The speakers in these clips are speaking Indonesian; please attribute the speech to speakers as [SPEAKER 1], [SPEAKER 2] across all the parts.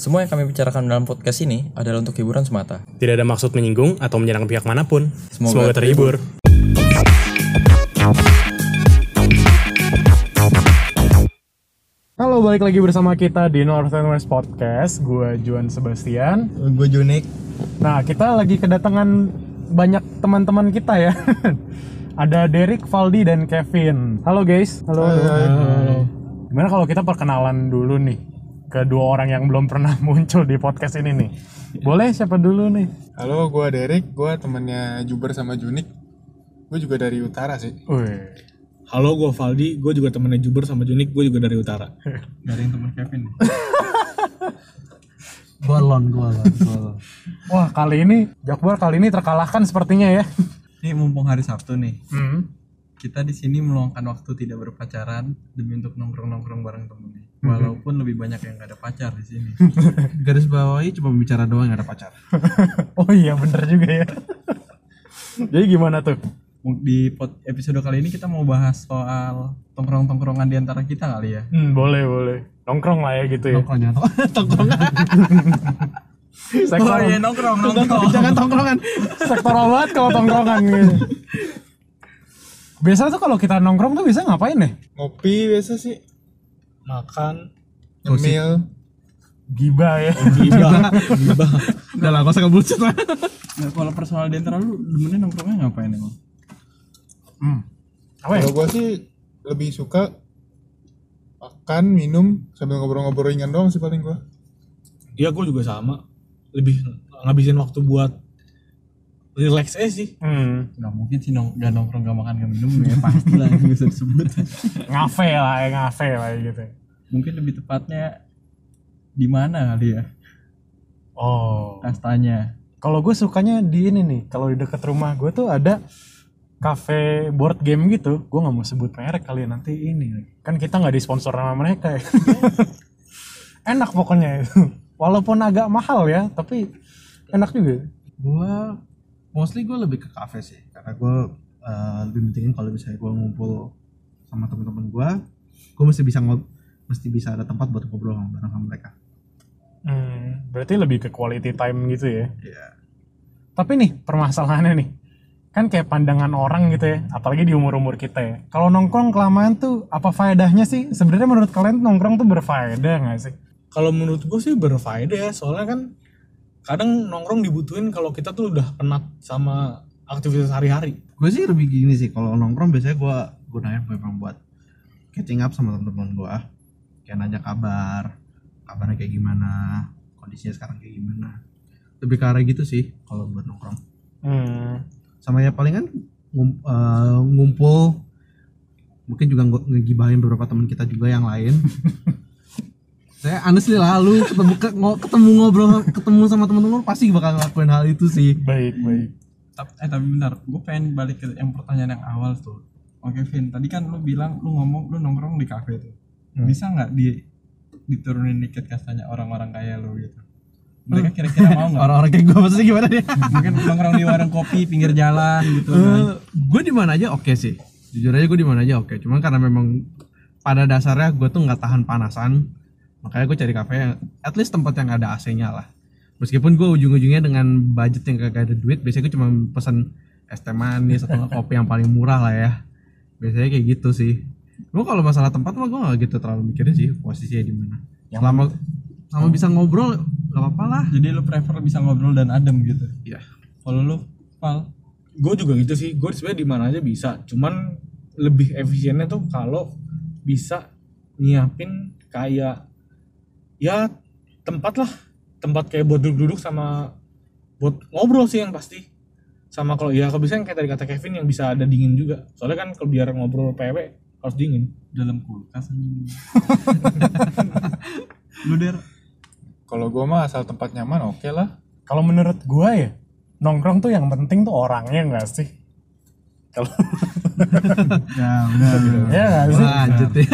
[SPEAKER 1] Semua yang kami bicarakan dalam podcast ini adalah untuk hiburan semata.
[SPEAKER 2] Tidak ada maksud menyinggung atau menyerang pihak mana pun.
[SPEAKER 1] Semoga
[SPEAKER 2] Semoga, terhibur.
[SPEAKER 3] Halo, balik lagi bersama kita di North and West Podcast. Gue Juan Sebastian.
[SPEAKER 4] Gue Junik.
[SPEAKER 3] Nah, kita lagi kedatangan banyak teman-teman kita ya. Ada Derek, Valdi, dan Kevin. Halo guys. Halo. halo. Gimana kalau kita perkenalan dulu nih ke dua orang yang belum pernah muncul di podcast ini nih? Boleh siapa dulu nih?
[SPEAKER 4] Halo, gue Derek. Gue temennya Juber sama Junik. Gue juga dari utara sih.
[SPEAKER 3] Wih.
[SPEAKER 5] Halo, gue Valdi. Gue juga temennya Juber sama Junik. Gue juga dari utara.
[SPEAKER 4] Dari yang temen Kevin.
[SPEAKER 6] Golon, golon, golon.
[SPEAKER 3] Wah, kali ini Jakbar kali ini terkalahkan sepertinya ya.
[SPEAKER 6] Ini mumpung hari Sabtu nih.
[SPEAKER 3] Hmm.
[SPEAKER 6] Kita di sini meluangkan waktu tidak berpacaran demi untuk nongkrong-nongkrong bareng temen nih. Walaupun lebih banyak yang gak ada pacar di sini. Garis bawahi cuma bicara doang gak ada pacar.
[SPEAKER 3] Oh iya, bener juga ya. Jadi gimana tuh?
[SPEAKER 6] Di episode kali ini kita mau bahas soal tongkrong-tongkrongan di antara kita kali ya.
[SPEAKER 3] Hmm, boleh, boleh. Nongkrong lah ya gitu ya.
[SPEAKER 6] Nongkrongnya tongkrongan.
[SPEAKER 3] Sektor,
[SPEAKER 6] Oh iya nongkrong, nongkrong.
[SPEAKER 3] jangan tongkrongan. Sektoral banget kalau tongkrongan gitu. Biasa tuh kalau kita nongkrong tuh bisa ngapain nih?
[SPEAKER 4] Ngopi biasa sih.
[SPEAKER 5] Makan.
[SPEAKER 4] Nyemil.
[SPEAKER 3] Giba ya.
[SPEAKER 5] Gibah. Gibah.
[SPEAKER 6] Udah lah, gak usah ngebullshit lah. Nah, kalau personal di antara lu, demennya nongkrongnya ngapain emang?
[SPEAKER 3] Hmm. Apa ya?
[SPEAKER 4] Kalau gue sih lebih suka makan, minum, sambil ngobrol-ngobrol ringan doang sih paling gue.
[SPEAKER 5] Iya, gue juga sama. Lebih ngabisin waktu buat relax aja sih.
[SPEAKER 3] Hmm.
[SPEAKER 6] Gak mungkin sih nong gak nongkrong gak makan gak minum ya pasti lah gak bisa disebut.
[SPEAKER 3] Ngafe lah ya, ngafe lah ya gitu.
[SPEAKER 6] Mungkin lebih tepatnya di mana kali ya
[SPEAKER 3] Oh.
[SPEAKER 6] kastanya.
[SPEAKER 3] Kalau gue sukanya di ini nih, kalau di dekat rumah gue tuh ada cafe board game gitu. Gue nggak mau sebut merek kali ya, nanti ini. Kan kita nggak disponsor sama mereka ya. enak pokoknya itu. Walaupun agak mahal ya, tapi enak juga.
[SPEAKER 7] gua mostly gue lebih ke kafe sih karena gue uh, lebih pentingin kalau misalnya gue ngumpul sama teman-teman gue gue mesti bisa ngob mesti bisa ada tempat buat ngobrol sama bareng sama mereka
[SPEAKER 3] Hmm, berarti lebih ke quality time gitu ya.
[SPEAKER 7] Iya.
[SPEAKER 3] Tapi nih permasalahannya nih, kan kayak pandangan orang gitu ya, apalagi di umur-umur kita ya. Kalau nongkrong kelamaan tuh apa faedahnya sih? Sebenarnya menurut kalian nongkrong tuh berfaedah nggak sih?
[SPEAKER 5] Kalau menurut gue sih berfaedah ya. Soalnya kan kadang nongkrong dibutuhin kalau kita tuh udah penat sama aktivitas hari-hari.
[SPEAKER 7] gue sih lebih gini sih kalau nongkrong biasanya gue gunain memang buat catching up sama teman-teman gue kayak nanya kabar kabarnya kayak gimana kondisinya sekarang kayak gimana. Lebih ke arah gitu sih kalau buat nongkrong.
[SPEAKER 3] Hmm,
[SPEAKER 7] sama ya palingan ngum- eh, ngumpul mungkin juga nge- ngegibahin beberapa teman kita juga yang lain saya honestly lalu ketemu ke- ngo- ketemu ngobrol ketemu sama teman-teman pasti bakal ngelakuin hal itu sih
[SPEAKER 3] baik baik.
[SPEAKER 6] Tap- Eh tapi bentar, gue pengen balik ke yang pertanyaan yang awal tuh. Oke Vin, tadi kan lu bilang lu ngomong lu nongkrong di kafe tuh. Bisa nggak di diturunin dikit kastanya orang-orang kaya lu gitu? Mereka kira-kira mau nggak?
[SPEAKER 7] orang-orang kayak gue maksudnya gimana dia
[SPEAKER 6] Mungkin nongkrong di warung kopi pinggir jalan gitu kan.
[SPEAKER 7] gue di mana aja oke sih jujur aja gue di mana aja oke cuman karena memang pada dasarnya gue tuh nggak tahan panasan makanya gue cari kafe yang at least tempat yang ada AC-nya lah meskipun gue ujung-ujungnya dengan budget yang kagak ada duit biasanya gue cuma pesan es teh manis atau kopi yang paling murah lah ya biasanya kayak gitu sih gue kalau masalah tempat mah gue nggak gitu terlalu mikirin sih posisinya di mana selama selama bisa ngobrol gak apa-apa lah
[SPEAKER 6] Jadi lu prefer bisa ngobrol dan adem gitu.
[SPEAKER 7] Iya.
[SPEAKER 6] Kalau lu, Pal,
[SPEAKER 5] Gue juga gitu sih. Gue sebenarnya di mana aja bisa. Cuman lebih efisiennya tuh kalau bisa nyiapin kayak ya tempat lah. Tempat kayak buat duduk-duduk sama buat ngobrol sih yang pasti. Sama kalau ya kalau bisa yang kayak tadi kata Kevin yang bisa ada dingin juga. Soalnya kan kalau biar ngobrol PW harus dingin.
[SPEAKER 6] Dalam kulkas lu der?
[SPEAKER 4] Kalau gue mah asal tempat nyaman oke lah.
[SPEAKER 3] Kalau menurut gua ya, nongkrong tuh yang penting tuh orangnya nggak sih? Kalau
[SPEAKER 7] ya udah
[SPEAKER 3] ya nggak sih?
[SPEAKER 7] lanjut ya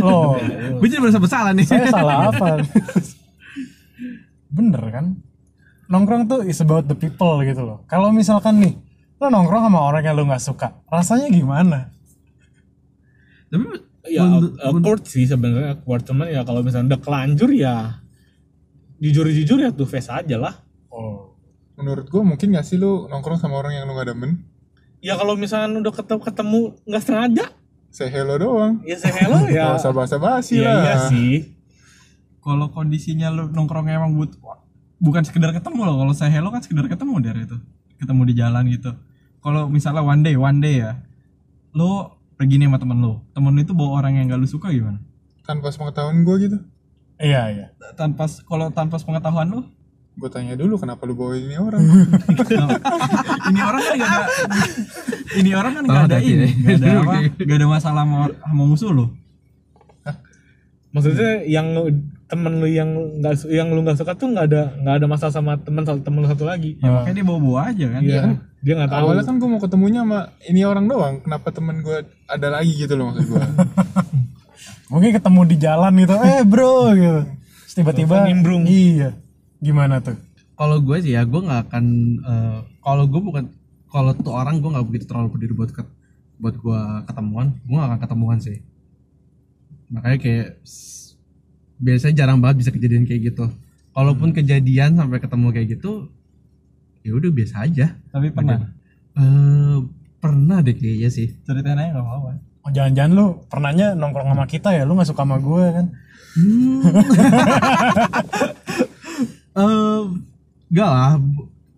[SPEAKER 3] Loh,
[SPEAKER 7] gue jadi merasa bersalah nih
[SPEAKER 3] saya salah apa? Bener kan? Nongkrong tuh is about the people gitu loh. Kalau misalkan nih, lo nongkrong sama orang yang lo nggak suka, rasanya gimana?
[SPEAKER 7] tapi
[SPEAKER 5] ya awkward sih sebenarnya awkward cuman ya kalau misalnya udah kelanjur ya jujur-jujur ya tuh face aja lah
[SPEAKER 3] Oh.
[SPEAKER 4] Menurut gue mungkin gak sih lu nongkrong sama orang yang lu gak demen?
[SPEAKER 5] Ya kalau misalnya udah ketemu ketemu nggak sengaja.
[SPEAKER 4] Say hello doang.
[SPEAKER 5] ya saya hello ya.
[SPEAKER 4] Gak usah basa-basi
[SPEAKER 5] iya
[SPEAKER 4] lah.
[SPEAKER 5] iya sih.
[SPEAKER 6] Kalau kondisinya lu nongkrongnya emang but bukan sekedar ketemu loh. Kalau saya hello kan sekedar ketemu dari itu. Ketemu di jalan gitu. Kalau misalnya one day one day ya. Lo pergi nih sama temen lo temen lo itu bawa orang yang gak lu suka gimana?
[SPEAKER 4] Tanpa sepengetahuan gue gitu.
[SPEAKER 3] Iya, iya.
[SPEAKER 6] tanpa kalau tanpa pengetahuan lo
[SPEAKER 4] Gue tanya dulu kenapa lu bawa ini orang.
[SPEAKER 6] ini orang kan gak ada ini orang kan
[SPEAKER 7] Oh,
[SPEAKER 6] gak ada
[SPEAKER 7] hati-hati
[SPEAKER 6] ini
[SPEAKER 7] ya.
[SPEAKER 6] gak ada apa gak ada masalah sama, sama musuh lo
[SPEAKER 5] maksudnya yang temen lu yang nggak yang lu nggak suka tuh nggak ada nggak ada masalah sama temen temen lu satu lagi
[SPEAKER 6] ya makanya dia bawa bawa aja kan
[SPEAKER 5] Iya, dia nggak tahu
[SPEAKER 4] Awalnya kan gue mau ketemunya sama ini orang doang. Kenapa temen gue ada lagi gitu loh maksud gue.
[SPEAKER 3] Mungkin ketemu di jalan gitu, eh bro gitu. Tiba-tiba
[SPEAKER 5] nimbrung.
[SPEAKER 3] Iya. Gimana tuh?
[SPEAKER 7] kalau gue sih ya gue nggak akan eh, kalau gue bukan kalau tuh orang gue nggak begitu terlalu peduli buat ke, buat gue ketemuan gue nggak akan ketemuan sih. Makanya kayak biasanya jarang banget bisa kejadian kayak gitu. Kalaupun kejadian sampai ketemu kayak gitu ya udah biasa aja.
[SPEAKER 6] Tapi pernah?
[SPEAKER 7] Eh pernah deh kayaknya sih.
[SPEAKER 6] Ceritain aja gak apa-apa.
[SPEAKER 3] Oh, jangan-jangan lu pernahnya nongkrong sama kita ya, lu gak suka sama gue kan?
[SPEAKER 7] eh enggak lah.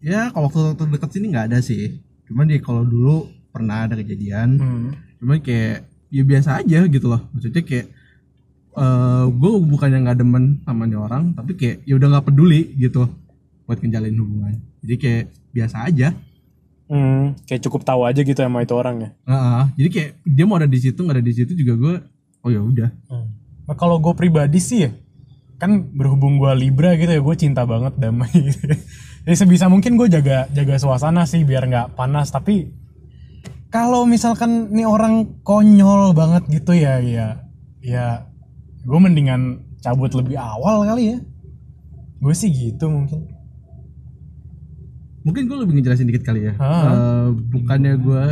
[SPEAKER 7] Ya kalau waktu waktu deket sini nggak ada sih. Cuman dia kalau dulu pernah ada kejadian.
[SPEAKER 3] Hmm.
[SPEAKER 7] cuman kayak ya biasa aja gitu loh. Maksudnya kayak eh gue bukan yang nggak demen sama nih orang tapi kayak ya udah nggak peduli gitu buat ngejalin hubungan. Jadi kayak biasa aja.
[SPEAKER 3] Hmm, kayak cukup tahu aja gitu sama itu orangnya.
[SPEAKER 7] Heeh, jadi kayak dia mau ada di situ nggak ada di situ juga gue oh ya udah.
[SPEAKER 3] Nah, kalau gue pribadi sih ya, kan berhubung gue Libra gitu ya, gue cinta banget damai gitu. Jadi sebisa mungkin gue jaga jaga suasana sih biar nggak panas. Tapi kalau misalkan nih orang konyol banget gitu ya, ya, ya, gue mendingan cabut lebih awal kali ya. Gue sih gitu mungkin.
[SPEAKER 7] mungkin gue lebih ngejelasin dikit kali ya
[SPEAKER 3] Ah.
[SPEAKER 7] Eh, bukannya gue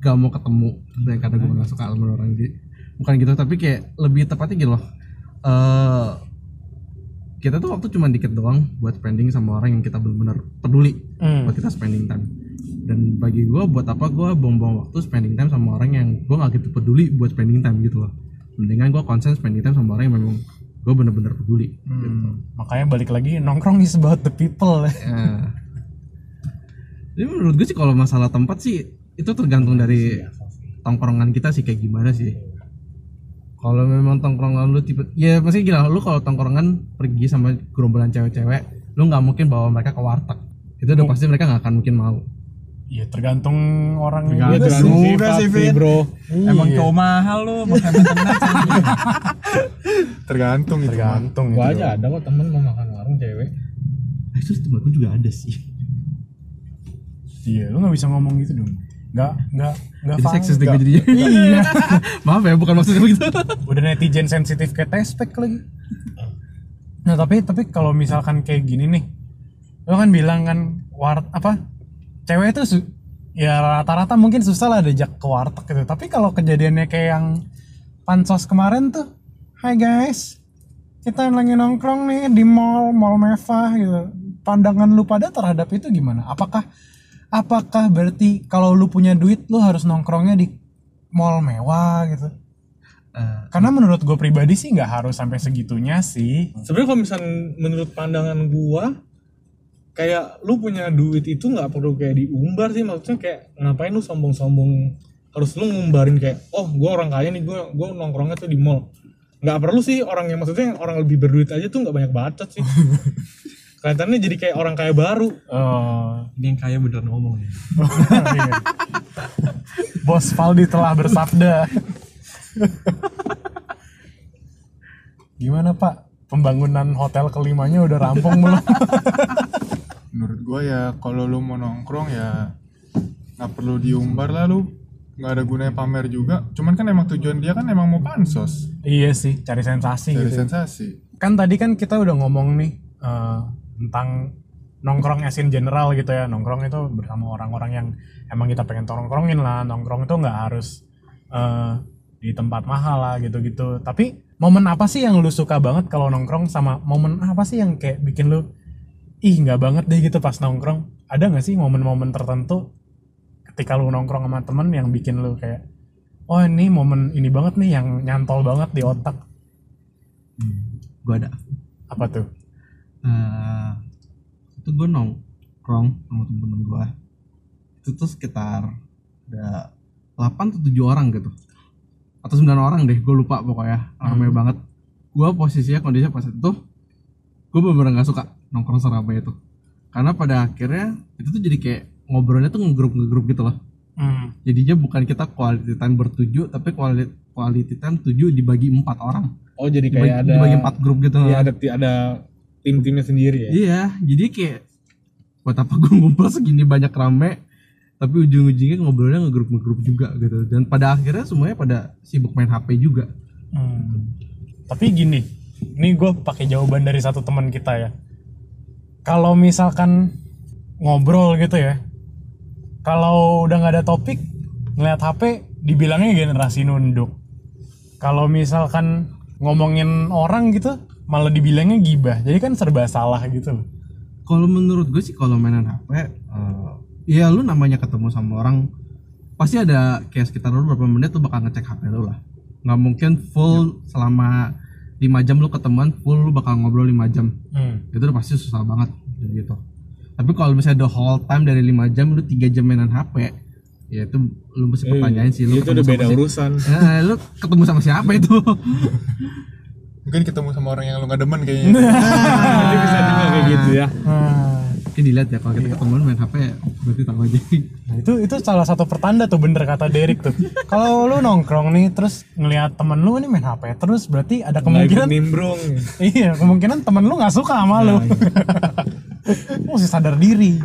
[SPEAKER 7] gak mau ketemu karena gue gak suka sama orang jadi bukan gitu tapi kayak lebih tepatnya gitu loh Eh, kita tuh waktu cuma dikit doang buat spending sama orang yang kita benar-benar peduli
[SPEAKER 3] Hmm.
[SPEAKER 7] buat kita spending time dan bagi gue buat apa gue buang-buang waktu spending time sama orang yang gue gak gitu peduli buat spending time gitu loh mendingan gue konsen spending time sama orang yang memang gue bener-bener peduli
[SPEAKER 3] Hmm, Makanya balik lagi nongkrong is about the people.
[SPEAKER 7] Ya. Jadi menurut gue sih kalau masalah tempat sih itu tergantung dari tongkrongan kita sih kayak gimana sih. Kalau memang tongkrongan lu tipe ya pasti gila lu kalau tongkrongan pergi sama gerombolan cewek-cewek, lu nggak mungkin bawa mereka ke warteg. Itu udah pasti mereka nggak akan mungkin mau.
[SPEAKER 3] Iya tergantung orang
[SPEAKER 6] Tergantung
[SPEAKER 3] juga
[SPEAKER 6] sih.
[SPEAKER 3] sih.
[SPEAKER 5] Bro
[SPEAKER 6] emang cowok mahal lo makan internet
[SPEAKER 4] Tergantung itu.
[SPEAKER 3] Tergantung
[SPEAKER 5] gua
[SPEAKER 3] itu.
[SPEAKER 5] aja ada kok temen mau makan warung cewek
[SPEAKER 7] Eh, Itu temen gue juga ada sih.
[SPEAKER 3] Iya, lu nggak bisa ngomong gitu dong. Nggak, nggak, nggak
[SPEAKER 7] Jadi seksis deh gue jadinya.
[SPEAKER 3] Iya.
[SPEAKER 7] Maaf ya bukan maksudnya begitu.
[SPEAKER 3] Udah netizen sensitif kayak tespek lagi. Nah tapi tapi kalau misalkan kayak gini nih, lo kan bilang kan war apa cewek itu ya rata-rata mungkin susah lah diajak ke warteg gitu. Tapi kalau kejadiannya kayak yang pansos kemarin tuh, Hai guys, kita lagi nongkrong nih di mall mall mewah gitu. Pandangan lu pada terhadap itu gimana? Apakah apakah berarti kalau lu punya duit lu harus nongkrongnya di mall mewah gitu?
[SPEAKER 7] Eh,
[SPEAKER 3] Karena menurut gue pribadi sih nggak harus sampai segitunya sih.
[SPEAKER 5] sebenarnya kalau misalnya menurut pandangan gua kayak lu punya duit itu nggak perlu kayak diumbar sih maksudnya kayak ngapain lu sombong-sombong harus lu ngumbarin kayak oh gua orang kaya nih gua gua nongkrongnya tuh di mall nggak perlu sih orang yang maksudnya orang lebih berduit aja tuh nggak banyak bacot sih kelihatannya jadi kayak orang kaya baru
[SPEAKER 3] Oh,
[SPEAKER 6] ini yang kaya beneran ngomong ya.
[SPEAKER 3] Bos Valdi telah bersabda. Gimana Pak? Pembangunan hotel kelimanya udah rampung belum?
[SPEAKER 4] Menurut gua ya kalau lu mau nongkrong ya nggak perlu diumbar lah lu. Nggak ada gunanya pamer juga. Cuman kan emang tujuan dia kan emang mau pansos.
[SPEAKER 3] iya sih, cari sensasi
[SPEAKER 4] Dari
[SPEAKER 3] gitu.
[SPEAKER 4] sensasi.
[SPEAKER 3] Kan tadi kan kita udah ngomong nih eh, tentang nongkrong as in general gitu ya. Nongkrong itu bersama orang-orang yang emang kita pengen nongkrongin lah. Nongkrong itu nggak harus eh, di tempat mahal lah gitu-gitu. Tapi momen apa sih yang lu suka banget kalau nongkrong sama momen apa sih yang kayak bikin lu ih nggak banget deh gitu pas nongkrong ada nggak sih momen-momen tertentu ketika lu nongkrong sama temen yang bikin lu kayak oh ini momen ini banget nih yang nyantol banget di otak
[SPEAKER 7] gue ada
[SPEAKER 3] apa tuh
[SPEAKER 7] itu gue nongkrong sama temen-temen gue itu tuh sekitar ada 8 atau 7 orang gitu. Atau 9 orang deh gue lupa pokoknya. Ramai banget. Gue posisinya kondisinya pas itu gue bener-bener gak suka nongkrong seramai itu. Karena pada akhirnya itu tuh jadi kayak ngobrolnya tuh ngegrup ngegrup gitu loh.
[SPEAKER 3] Hmm.
[SPEAKER 7] jadinya bukan kita quality time bertujuh tapi quality quality time tujuh dibagi empat orang.
[SPEAKER 5] Oh jadi
[SPEAKER 7] dibagi,
[SPEAKER 5] kayak ada
[SPEAKER 7] dibagi empat grup gitu.
[SPEAKER 5] Iya ada ada tim-timnya sendiri ya.
[SPEAKER 7] Iya, jadi kayak buat apa gue ngumpul segini banyak rame tapi ujung-ujungnya ngobrolnya ngegrup ngegrup juga gitu dan pada akhirnya semuanya pada sibuk main HP juga
[SPEAKER 3] Hmm. Tapi gini, ini gue pakai jawaban dari satu teman kita ya. Kalau misalkan ngobrol gitu ya, kalau udah nggak ada topik, ngeliat HP, dibilangnya generasi nunduk. Kalau misalkan ngomongin orang gitu, malah dibilangnya gibah. Jadi kan serba salah gitu loh.
[SPEAKER 7] kalau menurut gue sih kalau mainan HP eh, ya lu namanya ketemu sama orang pasti ada kayak sekitar lu berapa menit tuh bakal ngecek HP lu lah nggak mungkin full selama 5 jam lu ketemuan full lu bakal ngobrol 5 jam
[SPEAKER 3] Hmm.
[SPEAKER 7] itu udah pasti susah banget gitu tapi kalau misalnya the whole time dari 5 jam lu 3 jam mainan HP ya itu lu mesti pertanyain sih lu
[SPEAKER 5] itu
[SPEAKER 7] ketemu
[SPEAKER 5] udah beda
[SPEAKER 7] si-
[SPEAKER 5] urusan.
[SPEAKER 7] Nah, lu ketemu sama siapa itu
[SPEAKER 4] Mungkin ketemu sama orang yang lu gak demen kayaknya.
[SPEAKER 5] Jadi bisa juga kayak gitu ya.
[SPEAKER 3] Nah,
[SPEAKER 7] Mungkin dilihat ya kalau kita ketemuan main HP berarti tahu aja
[SPEAKER 3] Nah, itu itu salah satu pertanda tuh bener kata Derek tuh. Kalau lu nongkrong nih terus ngelihat temen lu ini main HP terus berarti ada kemungkinan
[SPEAKER 5] nimbrung.
[SPEAKER 3] iya kemungkinan temen lu nggak suka sama lu. Lu mesti sadar diri.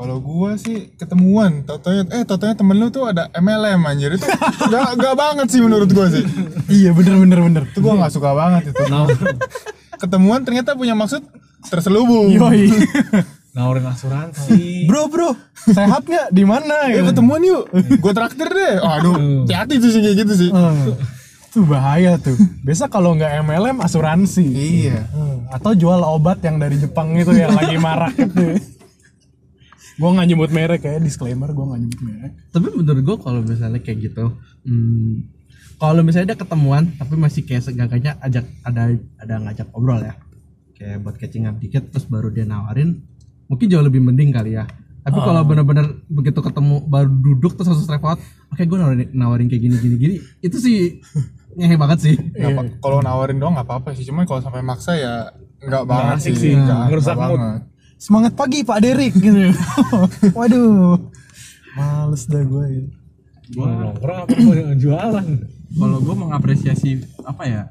[SPEAKER 4] Kalau gua sih ketemuan, totonya eh totonya temen lu tuh ada MLM anjir itu gak, gak banget sih menurut gua sih.
[SPEAKER 3] iya bener bener bener.
[SPEAKER 4] Itu gua nggak suka banget itu. Ketemuan ternyata punya maksud terselubung.
[SPEAKER 3] Yoi.
[SPEAKER 5] Nawarin asuransi.
[SPEAKER 3] bro bro sehat nggak di mana gitu.
[SPEAKER 4] ketemuan yuk. Gua traktir deh. Aduh, hati-hati tuh sih kayak gitu sih.
[SPEAKER 3] Itu bahaya tuh. Biasa kalau nggak MLM asuransi.
[SPEAKER 4] Iya.
[SPEAKER 3] Hmm, Atau jual obat yang dari Jepang itu yang lagi marak itu. Gue nggak nyebut merek ya disclaimer gue nggak nyebut merek.
[SPEAKER 7] tapi menurut gue kalau misalnya kayak gitu hmm, kalau misalnya dia ketemuan tapi masih kayak segaganya ajak ada ada ngajak obrol ya kayak buat catching up dikit terus baru dia nawarin mungkin jauh lebih mending kali ya tapi kalau benar-benar begitu ketemu baru duduk terus langsung out oke gue nawarin, nawarin kayak gini gini gini itu sih ngehe banget sih
[SPEAKER 4] Nggak apa- Kalau nawarin doang nggak apa-apa sih. Cuman kalau sampai maksa ya nggak banget sih.
[SPEAKER 5] sih.
[SPEAKER 4] Nggak-
[SPEAKER 5] Ngerusak
[SPEAKER 4] nggak
[SPEAKER 5] mood.
[SPEAKER 3] Semangat pagi Pak Derik gitu. Waduh. Males dah gue ya.
[SPEAKER 5] Gua nongkrong apa gua jualan?
[SPEAKER 6] kalau gue mengapresiasi apa ya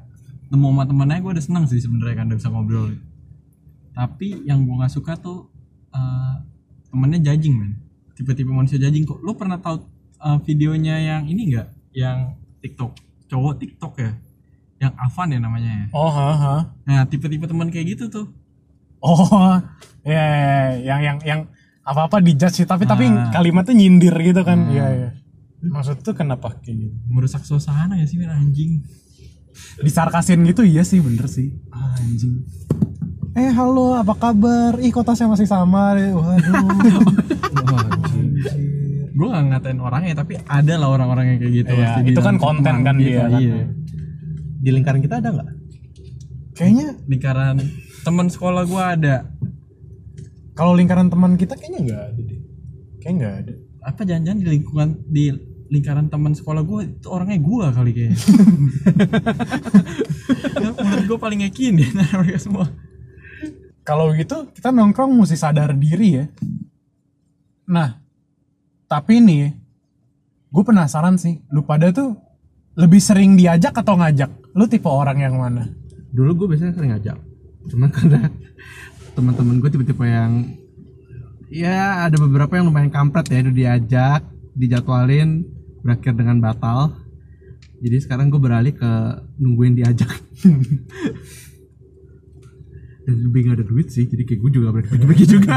[SPEAKER 6] temu sama temennya gue udah seneng sih sebenarnya kan udah bisa ngobrol tapi yang gue nggak suka tuh eh, temennya judging men tipe-tipe manusia judging kok lo pernah tahu eh, videonya yang ini nggak yang TikTok cowok TikTok ya yang Avan ya namanya ya
[SPEAKER 3] Oh, ha, ha.
[SPEAKER 6] nah tipe-tipe teman kayak gitu tuh
[SPEAKER 3] Oh, ya, ya, ya, yang yang yang apa-apa dijudge sih, tapi tapi
[SPEAKER 6] Ah.
[SPEAKER 3] kalimatnya nyindir gitu kan. Iya, iya. Maksud tuh kenapa kayak gitu?
[SPEAKER 6] merusak suasana ya sih men anjing
[SPEAKER 3] Disarkasin gitu iya sih bener sih. Ah, anjing. Eh halo apa kabar? Ih kok tasnya masih sama. Waduh.
[SPEAKER 6] gue gak ngatain orangnya tapi ada lah orang-orang yang kayak gitu
[SPEAKER 3] Iya,
[SPEAKER 6] pasti
[SPEAKER 3] itu kan konten kan
[SPEAKER 6] gitu,
[SPEAKER 3] dia kan.
[SPEAKER 6] iya.
[SPEAKER 7] di lingkaran kita ada nggak
[SPEAKER 3] Kayaknya
[SPEAKER 6] lingkaran teman sekolah gue ada
[SPEAKER 3] kalau lingkaran teman kita kayaknya nggak ada deh. Kayak nggak ada.
[SPEAKER 6] apa jangan-jangan di lingkungan di lingkaran teman sekolah gue itu orangnya gue kali kayaknya Ya, menurut gue paling yakin deh nah, mereka semua
[SPEAKER 3] Kalau gitu kita nongkrong mesti sadar diri ya. Nah, tapi nih, gue penasaran sih, lu pada tuh lebih sering diajak atau ngajak? Lu tipe orang yang mana?
[SPEAKER 7] dulu gue biasanya sering ngajak cuma karena teman-teman gue tipe-tipe yang ya ada beberapa yang lumayan kampret ya itu diajak dijadwalin berakhir dengan batal. Jadi sekarang gue beralih ke nungguin diajak. Dan lebih gak ada duit sih jadi kayak gue juga berarti bagi juga.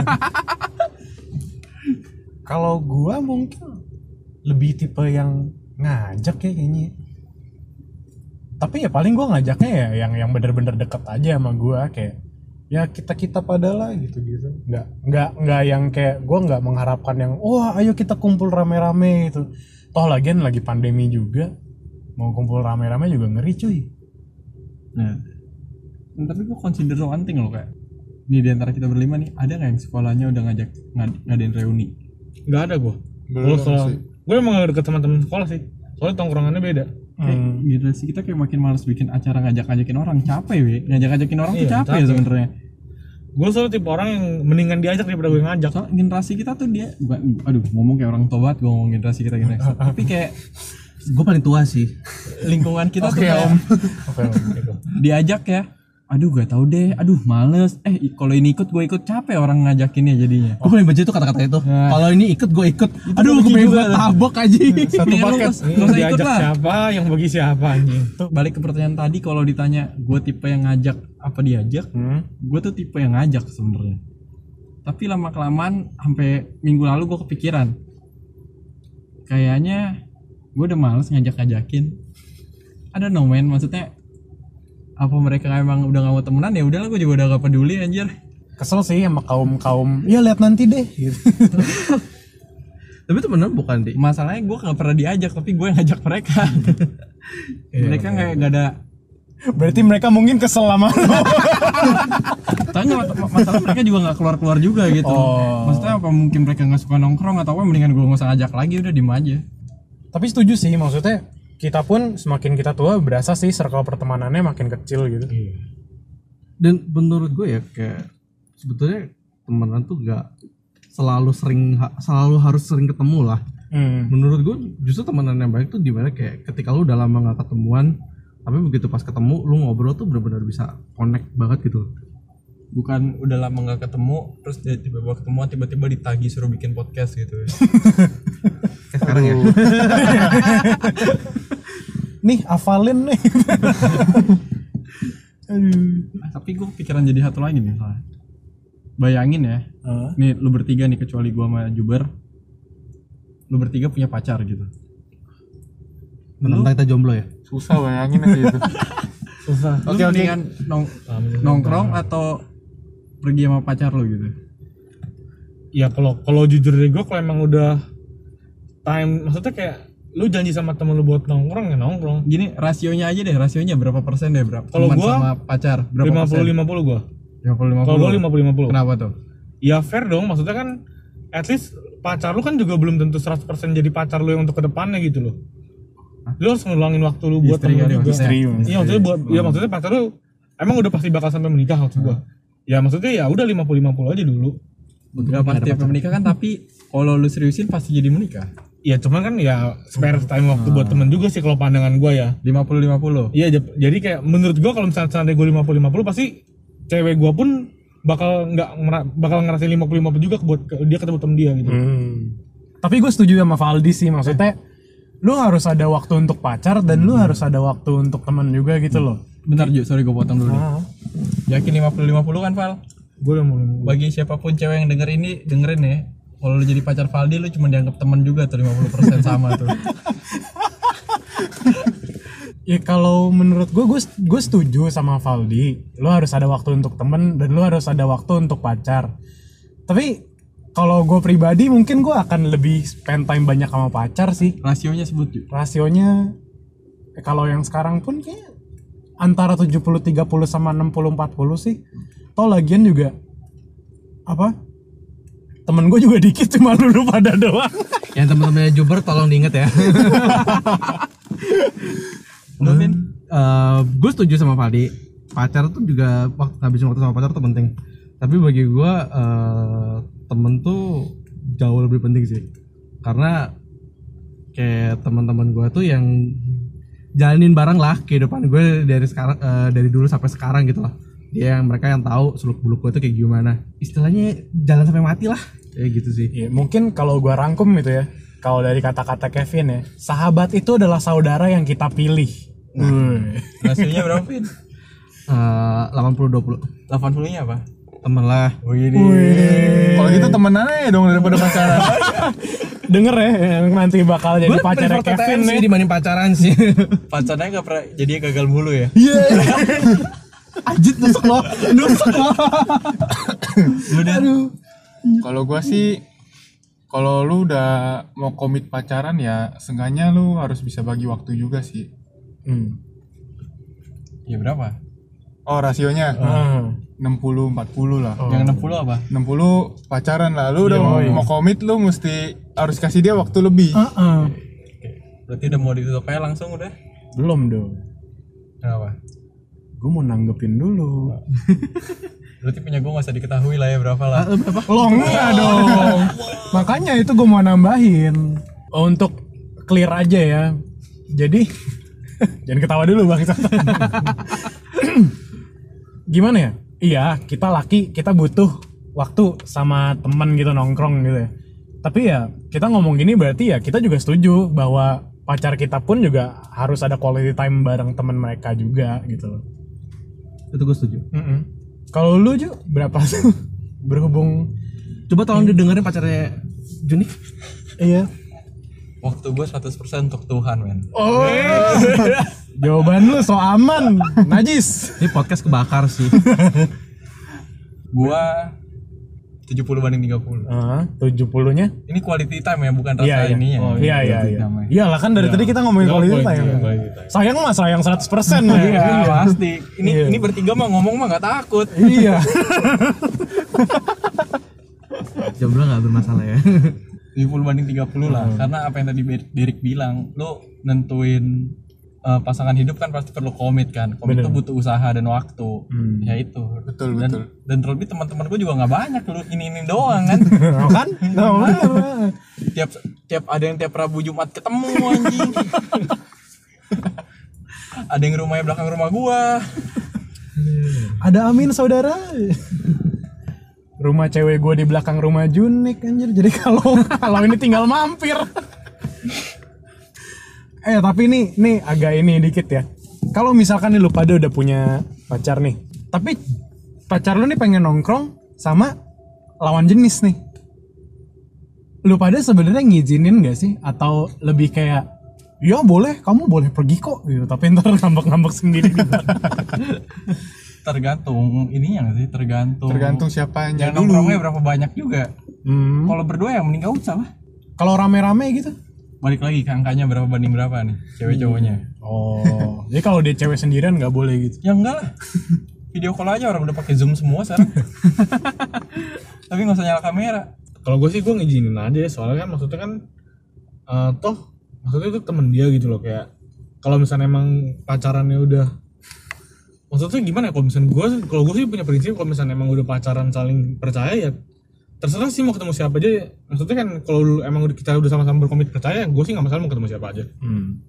[SPEAKER 3] Kalau gua mungkin lebih tipe yang ngajak ya kayaknya. Tapi ya paling gue ngajaknya ya yang yang bener-bener deket aja sama gue kayak ya kita kita padalah gitu gitu nggak nggak nggak yang kayak gue nggak mengharapkan yang wah ayo kita kumpul rame-rame itu toh lagian lagi pandemi juga mau kumpul rame-rame juga ngeri cuy.
[SPEAKER 6] Nah, nah, tapi gue consider one thing loh kayak nih di antara kita berlima nih ada nggak yang sekolahnya udah ngajak ngad- ngadain reuni?
[SPEAKER 5] nggak ada gue sekolah
[SPEAKER 4] sih.
[SPEAKER 5] gue emang gak deket teman-teman sekolah sih. Soalnya tongkrongannya beda
[SPEAKER 6] Kayak generasi kita kayak makin males bikin acara ngajak-ngajakin orang capek we ngajak-ngajakin orang tuh
[SPEAKER 5] Iya,
[SPEAKER 6] capek, ya
[SPEAKER 5] capek.
[SPEAKER 6] sebenarnya.
[SPEAKER 5] gue selalu tipe orang yang mendingan diajak daripada gue ngajak
[SPEAKER 6] Soal generasi kita tuh dia bukan aduh ngomong kayak orang banget gue ngomong generasi kita generasi tapi kayak
[SPEAKER 7] gue paling tua sih
[SPEAKER 6] lingkungan kita tuh
[SPEAKER 4] Oke
[SPEAKER 6] kayak
[SPEAKER 4] om.
[SPEAKER 3] Oke, oke.
[SPEAKER 6] diajak ya aduh gak tau deh. Aduh males. Eh kalau ini ikut gue ikut. Capek orang ngajakinnya jadinya.
[SPEAKER 7] Gue paling benci itu kata-kata itu.
[SPEAKER 6] Nah.
[SPEAKER 7] kalau ini ikut gue ikut. Aduh gue pengen gue tabok aja
[SPEAKER 6] satu
[SPEAKER 5] Iya, lu
[SPEAKER 6] paket. gak usah ikut
[SPEAKER 5] diajak
[SPEAKER 6] lah.
[SPEAKER 5] siapa? Yang bagi siapa anjing?
[SPEAKER 6] Tuh, balik ke pertanyaan tadi kalau ditanya gue tipe yang ngajak apa diajak?
[SPEAKER 3] Hmm.
[SPEAKER 6] gue tuh tipe yang ngajak sebenarnya. Tapi lama kelamaan sampai minggu lalu gue kepikiran. Kayaknya gue udah males ngajak ngajakin ada no man maksudnya apa mereka emang udah gak mau temenan? Ya udahlah gue juga udah gak peduli anjir.
[SPEAKER 3] Kesel sih sama kaum kaum ya lihat nanti deh gitu.
[SPEAKER 7] tapi bener bukan di?
[SPEAKER 6] Masalahnya gue gak pernah diajak tapi gue yang ngajak mereka. Mereka nggak nggak ada
[SPEAKER 3] berarti mereka mungkin kesel sama lo.
[SPEAKER 6] Tapi masalah mereka juga nggak keluar keluar juga gitu.
[SPEAKER 3] Oh.
[SPEAKER 6] maksudnya apa mungkin mereka nggak suka nongkrong atau apa mendingan gue nggak usah ngajak lagi udah diem aja.
[SPEAKER 3] Tapi setuju sih maksudnya kita pun semakin kita tua berasa sih circle pertemanannya makin kecil gitu.
[SPEAKER 7] Dan menurut gue ya kayak sebetulnya temenan tuh gak selalu sering selalu harus sering ketemu lah.
[SPEAKER 3] Hmm.
[SPEAKER 7] menurut gue justru temenan yang baik tuh di mana kayak ketika lu udah lama gak ketemuan tapi begitu pas ketemu lu ngobrol tuh benar-benar bisa connect banget gitu.
[SPEAKER 6] Bukan udah lama nggak ketemu terus tiba-tiba ketemu tiba-tiba ditagi suruh bikin podcast gitu.
[SPEAKER 7] Kayak sekarang ya
[SPEAKER 3] nih hafalin nih. Aduh.
[SPEAKER 6] tapi gue pikiran jadi satu lagi nih soalnya. Bayangin ya
[SPEAKER 3] Hah?
[SPEAKER 6] nih lu bertiga nih kecuali gua sama Juber lu bertiga punya pacar gitu.
[SPEAKER 7] Menentang kita jomblo ya?
[SPEAKER 4] Susah bayangin aja itu.
[SPEAKER 5] susah.
[SPEAKER 6] Lu mendingan nong- nongkrong atau pergi sama pacar lu gitu?
[SPEAKER 5] Ya kalau kalau jujur dari gue kalau emang udah time maksudnya kayak lu janji sama temen lu buat nongkrong ya nongkrong.
[SPEAKER 6] Gini rasionya aja deh rasionya berapa persen deh berapa?
[SPEAKER 5] Kalau gua,
[SPEAKER 6] sama pacar berapa
[SPEAKER 5] lima puluh
[SPEAKER 6] persen
[SPEAKER 5] lima puluh
[SPEAKER 6] lima puluh lima
[SPEAKER 5] kalau gue lima puluh lima puluh.
[SPEAKER 6] Kenapa tuh?
[SPEAKER 5] Ya fair dong maksudnya kan at least pacar lu kan juga belum tentu 100% jadi pacar lu yang untuk ke depannya gitu loh. Lu harus ngeluangin waktu lu buat
[SPEAKER 6] Istri
[SPEAKER 5] temen
[SPEAKER 6] kali
[SPEAKER 5] juga.
[SPEAKER 3] Istri,
[SPEAKER 5] iya maksudnya buat ya maksudnya pacar lu emang udah pasti bakal sampai menikah maksud gua. Ya maksudnya ya udah 50 50 aja dulu.
[SPEAKER 6] Gak pasti menikah kan tapi kalau lu seriusin pasti jadi menikah
[SPEAKER 5] ya cuman kan ya spare time waktu buat temen juga sih kalau pandangan gua ya
[SPEAKER 6] 50 50
[SPEAKER 5] Iya, jadi kayak menurut gua kalau misalnya seandainya gua 50 50 pasti cewek gua pun bakal nggak bakal ngerasain 50 50 juga buat dia ketemu temen dia gitu.
[SPEAKER 3] Hmm. Tapi gue setuju sama Valdi sih maksudnya lu harus ada waktu untuk pacar dan lu harus ada waktu untuk teman juga gitu loh.
[SPEAKER 6] bentar Ju sorry gue potong dulu nih
[SPEAKER 3] Ah.
[SPEAKER 6] yakin 50 50 kan Val
[SPEAKER 5] Gua udah mulai
[SPEAKER 6] bagi siapa pun cewek yang denger ini dengerin ya kalau lu jadi pacar Valdi lu cuma dianggap teman juga tuh 50% sama tuh
[SPEAKER 3] Ya kalau menurut gue, gue setuju sama Valdi. Lu harus ada waktu untuk temen dan lu harus ada waktu untuk pacar. Tapi kalau gue pribadi mungkin gue akan lebih spend time banyak sama pacar sih.
[SPEAKER 6] rasionya sebut
[SPEAKER 3] Rasionya eh, kalau yang sekarang pun kayak antara 70 30 sama 60 40 sih. Toh lagian juga apa? Temen gue juga dikit cuma lu lu pada doang.
[SPEAKER 7] yang teman-temannya Juber tolong diinget ya.
[SPEAKER 6] Lu Vin?
[SPEAKER 7] Gue setuju sama Faldi pacar tuh juga waktu ngabisin waktu sama pacar tuh penting. Tapi bagi gue eh, temen tuh jauh lebih penting sih. Karena kayak teman-teman gue tuh yang jalanin bareng lah kehidupan gue dari sekarang eh, dari dulu sampai sekarang gitu lah dia yang mereka yang tahu seluk beluk gue tuh kayak gimana istilahnya jalan sampai mati lah kayak gitu sih
[SPEAKER 3] Ya, mungkin kalau gua rangkum gitu ya. Kalau dari kata-kata Kevin ya, sahabat itu adalah saudara yang kita pilih. Wih.
[SPEAKER 6] rasionya berapa Vin
[SPEAKER 7] Eh, 80 20
[SPEAKER 6] 80 nya apa
[SPEAKER 7] temen lah
[SPEAKER 6] Wih,
[SPEAKER 4] Kalau gitu temenan aja dong daripada pacaran.
[SPEAKER 3] denger ya yang nanti bakal jadi pacarnya Kevin nih
[SPEAKER 7] dibanding pacaran sih.
[SPEAKER 6] Pacarnya gak pernah jadinya gagal mulu ya.
[SPEAKER 7] Ajit nusuk lo, nusuk lo.
[SPEAKER 4] Kalau gua sih kalau lu udah mau komit pacaran ya seenggaknya lu harus bisa bagi waktu juga sih.
[SPEAKER 3] Hmm.
[SPEAKER 6] Ya berapa?
[SPEAKER 4] Oh, rasionya
[SPEAKER 3] Hmm.
[SPEAKER 4] 60 40 lah.
[SPEAKER 6] Yang 60 apa?
[SPEAKER 4] 60 pacaran lah. Lu udah mau, mau komit lu mesti harus kasih dia waktu lebih.
[SPEAKER 3] Heeh.
[SPEAKER 6] Berarti udah mau ditutup aja langsung udah.
[SPEAKER 3] belum dong
[SPEAKER 6] Kenapa?
[SPEAKER 3] Gue mau nanggepin dulu.
[SPEAKER 6] Berarti punya gue gak usah diketahui lah ya berapa lah.
[SPEAKER 3] lo enggak dong. Makanya itu gue mau nambahin. Untuk clear aja ya. Jadi jangan ketawa dulu bang. Gimana ya? Iya kita laki kita butuh waktu sama teman gitu nongkrong gitu ya. Tapi ya kita ngomong gini berarti ya kita juga setuju bahwa pacar kita pun juga harus ada quality time bareng teman mereka juga gitu. loh
[SPEAKER 7] Itu gue setuju.
[SPEAKER 3] Mm-mm. kalau lu Ju berapa tuh berhubung
[SPEAKER 7] Coba tolong didengerin pacarnya Juni.
[SPEAKER 3] iya
[SPEAKER 6] Waktu gue 100% untuk Tuhan men.
[SPEAKER 3] Oh, jawaban lu so aman, najis.
[SPEAKER 7] Ini podcast kebakar sih.
[SPEAKER 6] Gue 70 banding 30.
[SPEAKER 3] Ah, 70-nya?
[SPEAKER 6] Ini quality time ya bukan rasa
[SPEAKER 3] Iya, iya.
[SPEAKER 6] ininya.
[SPEAKER 3] Oh, iya, iya, iya.
[SPEAKER 6] time ya.
[SPEAKER 3] Iyalah kan dari tadi kita ngomongin
[SPEAKER 5] Iya,
[SPEAKER 3] quality
[SPEAKER 5] quality
[SPEAKER 3] time.
[SPEAKER 5] time, quality time.
[SPEAKER 3] Sayang mah sayang 100% ya.
[SPEAKER 6] Iya pasti. Ini
[SPEAKER 3] Iya.
[SPEAKER 6] ini bertiga mah ngomong mah gak takut.
[SPEAKER 3] Iya.
[SPEAKER 7] Jomblo gak bermasalah ya.
[SPEAKER 6] 70 banding 30 lah. Karena apa yang tadi Derek bilang, lo nentuin eh, pasangan hidup kan pasti perlu komit kan. Komit
[SPEAKER 3] Bener.
[SPEAKER 6] itu butuh usaha dan waktu. Ya itu.
[SPEAKER 4] Betul,
[SPEAKER 6] dan,
[SPEAKER 4] betul.
[SPEAKER 6] Dan terlebih teman-teman gue juga nggak banyak lu ini ini doang kan.
[SPEAKER 3] Kan? Nah,
[SPEAKER 6] tiap tiap ada yang tiap Rabu Jumat ketemu anjing. ada yang rumahnya belakang rumah gua.
[SPEAKER 3] Ada Amin saudara. Rumah cewek gue di belakang rumah Junik anjir. Jadi kalau kalau ini tinggal mampir. Eh tapi nih nih agak ini dikit ya. Kalau misalkan nih lu pada udah punya pacar nih, tapi pacar lu nih pengen nongkrong sama lawan jenis nih. Lu pada sebenarnya ngizinin gak sih? Atau lebih kayak ya boleh, kamu boleh pergi kok gitu. Tapi ntar ngambek-ngambek sendiri gitu.
[SPEAKER 6] Tergantung ininya nggak sih, tergantung.
[SPEAKER 4] Tergantung siapanya
[SPEAKER 6] yang nongkrongnya berapa banyak juga.
[SPEAKER 3] Hmm.
[SPEAKER 6] Kalau berdua ya mending gak usah lah.
[SPEAKER 3] Kalau rame-rame gitu?
[SPEAKER 6] Balik lagi ke angkanya berapa banding berapa nih cewek cowoknya.
[SPEAKER 3] Oh, jadi kalau dia cewek sendirian nggak boleh gitu?
[SPEAKER 6] Ya enggak lah. Video call aja orang udah pakai zoom semua sekarang. Tapi nggak usah nyala kamera.
[SPEAKER 5] kalau gue sih gue ngizinin aja ya, soalnya kan maksudnya kan eh, toh maksudnya itu temen dia gitu loh kayak kalau misalnya emang pacarannya udah maksudnya gimana ya kalau misalnya gue kalau gue sih punya prinsip kalau misalnya emang udah pacaran saling percaya ya terserah sih mau ketemu siapa aja maksudnya kan kalau emang udah kita udah sama-sama berkomit percaya gue sih nggak masalah mau ketemu siapa aja
[SPEAKER 3] Hmm.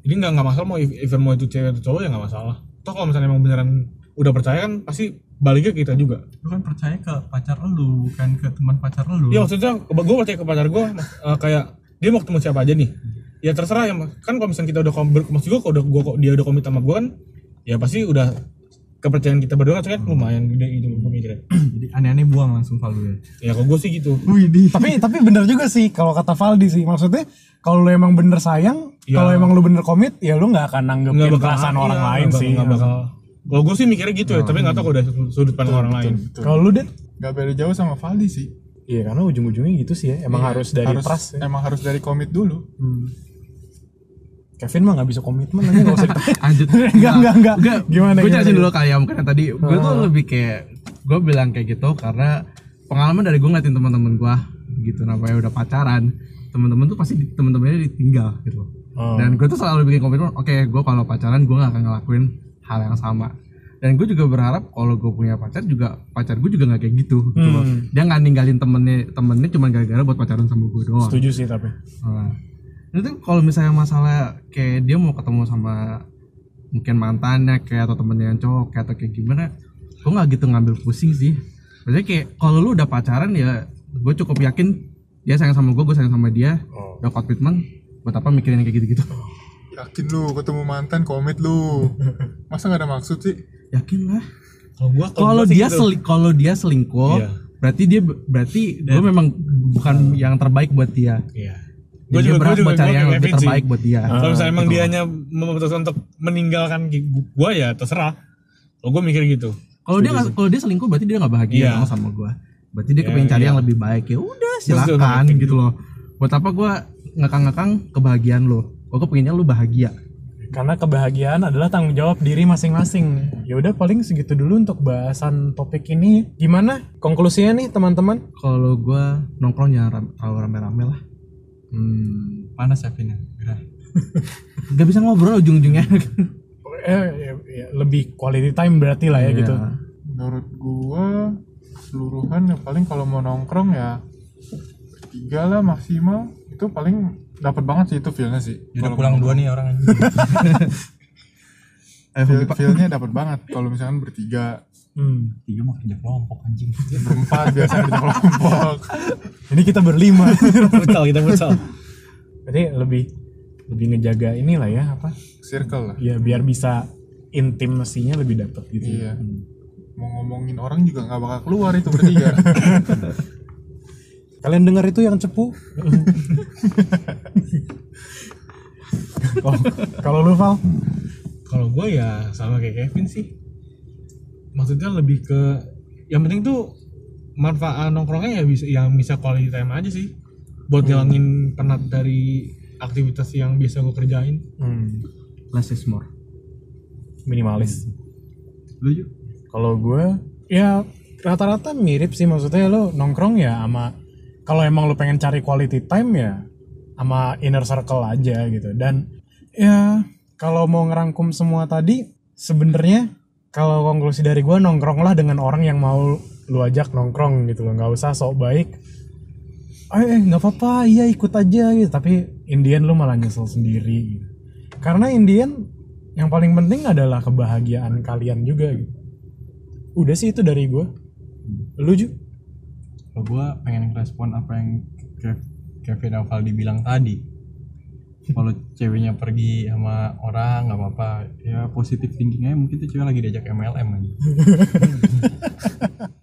[SPEAKER 5] jadi nggak nggak masalah mau even mau itu cewek atau cowok ya nggak masalah toh kalau misalnya emang beneran udah percaya kan pasti baliknya kita juga
[SPEAKER 8] Lu kan percaya ke pacar lu, bukan ke teman pacar lu.
[SPEAKER 5] Iya maksudnya gue percaya ke pacar gue kayak dia mau ketemu siapa aja nih. Ya terserah ya kan kalau misalnya kita udah kom- ber- maksud gue kalau udah gua, dia udah komit sama gue kan ya pasti udah kepercayaan kita berdua kan lumayan gede gitu gue mikirnya.
[SPEAKER 8] Jadi aneh-aneh buang langsung Valdo ya.
[SPEAKER 5] Ya kalau gue sih gitu.
[SPEAKER 3] tapi tapi bener juga sih kalau kata Valdi sih maksudnya kalau lu emang bener sayang,
[SPEAKER 5] Iya.
[SPEAKER 3] kalau emang lu bener komit, ya lu nggak akan nanggepin
[SPEAKER 5] Nggak bakal
[SPEAKER 3] perasaan
[SPEAKER 5] iya,
[SPEAKER 3] orang
[SPEAKER 5] nggak
[SPEAKER 3] lain
[SPEAKER 5] bakal-
[SPEAKER 3] sih.
[SPEAKER 5] nggak bakal. Kalau gue sih mikirnya gitu ya, tapi nggak tahu kalau dari sudut pandang orang lain.
[SPEAKER 3] Kalau lu deh,
[SPEAKER 4] Gak beda jauh sama Valdi sih.
[SPEAKER 3] iya karena ujung-ujungnya gitu sih ya, emang harus dari
[SPEAKER 4] harus,
[SPEAKER 3] trust ya.
[SPEAKER 4] Emang harus dari komit dulu.
[SPEAKER 3] Kevin mah nggak bisa komitmen aja nggak usah ditanya.
[SPEAKER 7] Lanjut.
[SPEAKER 3] Enggak, enggak, enggak.
[SPEAKER 7] Enggak,
[SPEAKER 3] Gimana,
[SPEAKER 7] Gue jelasin dulu kali ya, mungkin tadi gue tuh lebih kayak gue bilang kayak gitu karena pengalaman dari gue ngeliatin teman-teman gue gitu namanya udah pacaran teman-teman tuh pasti teman-temannya ditinggal gitu
[SPEAKER 3] Oh.
[SPEAKER 7] dan gue tuh selalu bikin komitmen oke gue kalau pacaran gue gak akan ngelakuin hal yang sama dan gue juga berharap kalau gue punya pacar juga pacar gue juga nggak kayak gitu gitu loh.
[SPEAKER 3] Hmm.
[SPEAKER 7] dia nggak ninggalin temennya temennya cuma gara-gara buat pacaran sama gue doang
[SPEAKER 3] Setuju sih tapi.
[SPEAKER 7] Nah, itu kalau misalnya masalah kayak dia mau ketemu sama mungkin mantannya kayak atau temennya yang cowok kayak atau kayak gimana gue nggak gitu ngambil pusing sih maksudnya kayak kalau lu udah pacaran ya gue cukup yakin dia sayang sama gue gue sayang sama dia udah komitmen buat apa mikirin kayak gitu-gitu
[SPEAKER 4] Yakin lu ketemu mantan komit lu. Masa gak ada maksud sih?
[SPEAKER 7] yakin lah
[SPEAKER 5] Kalau
[SPEAKER 7] dia seli- kalau dia selingkuh
[SPEAKER 5] Iya.
[SPEAKER 7] berarti dia berarti gue memang bukan yang terbaik buat dia
[SPEAKER 5] Iya.
[SPEAKER 7] Dia
[SPEAKER 5] juga- juga-
[SPEAKER 7] buat cari yang lebih
[SPEAKER 5] sih.
[SPEAKER 7] terbaik buat dia
[SPEAKER 5] Kalau misalnya emang
[SPEAKER 7] gitu.
[SPEAKER 5] dianya memutuskan untuk meninggalkan gua ya terserah. Kalau gua mikir gitu.
[SPEAKER 7] kalau dia nggak- kalau dia selingkuh berarti dia nggak bahagia dong sama gue berarti dia
[SPEAKER 5] Iya,
[SPEAKER 7] kepengen cari
[SPEAKER 5] iya.
[SPEAKER 7] yang lebih baik ya udah silakan gitu loh buat apa gue ngekang-ngekang kebahagiaan lo gue pengennya lu bahagia
[SPEAKER 3] karena kebahagiaan adalah tanggung jawab diri masing-masing. Ya udah paling segitu dulu untuk bahasan topik ini. Gimana konklusinya nih teman-teman?
[SPEAKER 7] kalau gue nongkrong jangan ram- terlalu rame-rame lah
[SPEAKER 6] Hmm, panas ya Vin ya? Gerah.
[SPEAKER 7] nggak bisa ngobrol ujung-ujungnya
[SPEAKER 3] Eh, ya, ya, lebih quality time berarti lah ya gitu.
[SPEAKER 7] Iya.
[SPEAKER 4] menurut gua keseluruhan ya paling kalau mau nongkrong ya tiga lah maksimal itu paling dapat banget sih itu feelnya sih
[SPEAKER 1] Ya udah pulang dua nih orang
[SPEAKER 7] Eh,
[SPEAKER 4] feel, feelnya dapat banget kalau misalkan bertiga
[SPEAKER 3] Hmm.
[SPEAKER 1] tiga mah kerja kelompok anjing
[SPEAKER 4] berempat biasanya di kelompok
[SPEAKER 3] Ini kita berlima.
[SPEAKER 5] Futsal kita futsal.
[SPEAKER 3] Berarti lebih lebih ngejaga inilah ya apa?
[SPEAKER 4] circle lah
[SPEAKER 3] Ya biar bisa intimasinya lebih dapat gitu.
[SPEAKER 4] iya mau ngomongin orang juga nggak bakal keluar itu bertiga
[SPEAKER 3] Kalian dengar itu yang cepu? oh, kalau lu Val?
[SPEAKER 5] Kalau gue ya sama kayak Kevin sih. Maksudnya lebih ke yang penting tuh manfaat nongkrongnya ya bisa yang bisa quality time aja sih. Buat ngilangin penat dari aktivitas yang biasa gue kerjain.
[SPEAKER 3] Hmm,
[SPEAKER 7] less is more
[SPEAKER 3] minimalis.
[SPEAKER 6] Lu yuk.
[SPEAKER 3] Kalau gue ya rata-rata mirip sih maksudnya lo nongkrong ya sama kalau emang lo pengen cari quality time ya sama inner circle aja gitu dan ya kalau mau ngerangkum semua tadi sebenarnya kalau konklusi dari gue nongkrong lah dengan orang yang mau lu ajak nongkrong gitu loh. Nggak usah sok baik. Eh eh, nggak apa-apa. Iya ikut aja gitu. Tapi Indian lu malah nyesel sendiri gitu. karena Indian yang paling penting adalah kebahagiaan kalian juga gitu. Udah sih itu dari gue lu Ju?
[SPEAKER 1] kalau gue pengen ngerespon apa yang Kev- Kevin Avaldi bilang tadi kalau ceweknya pergi sama orang nggak apa-apa
[SPEAKER 6] Ya positif aja mungkin tuh cewek lagi diajak MLM aja.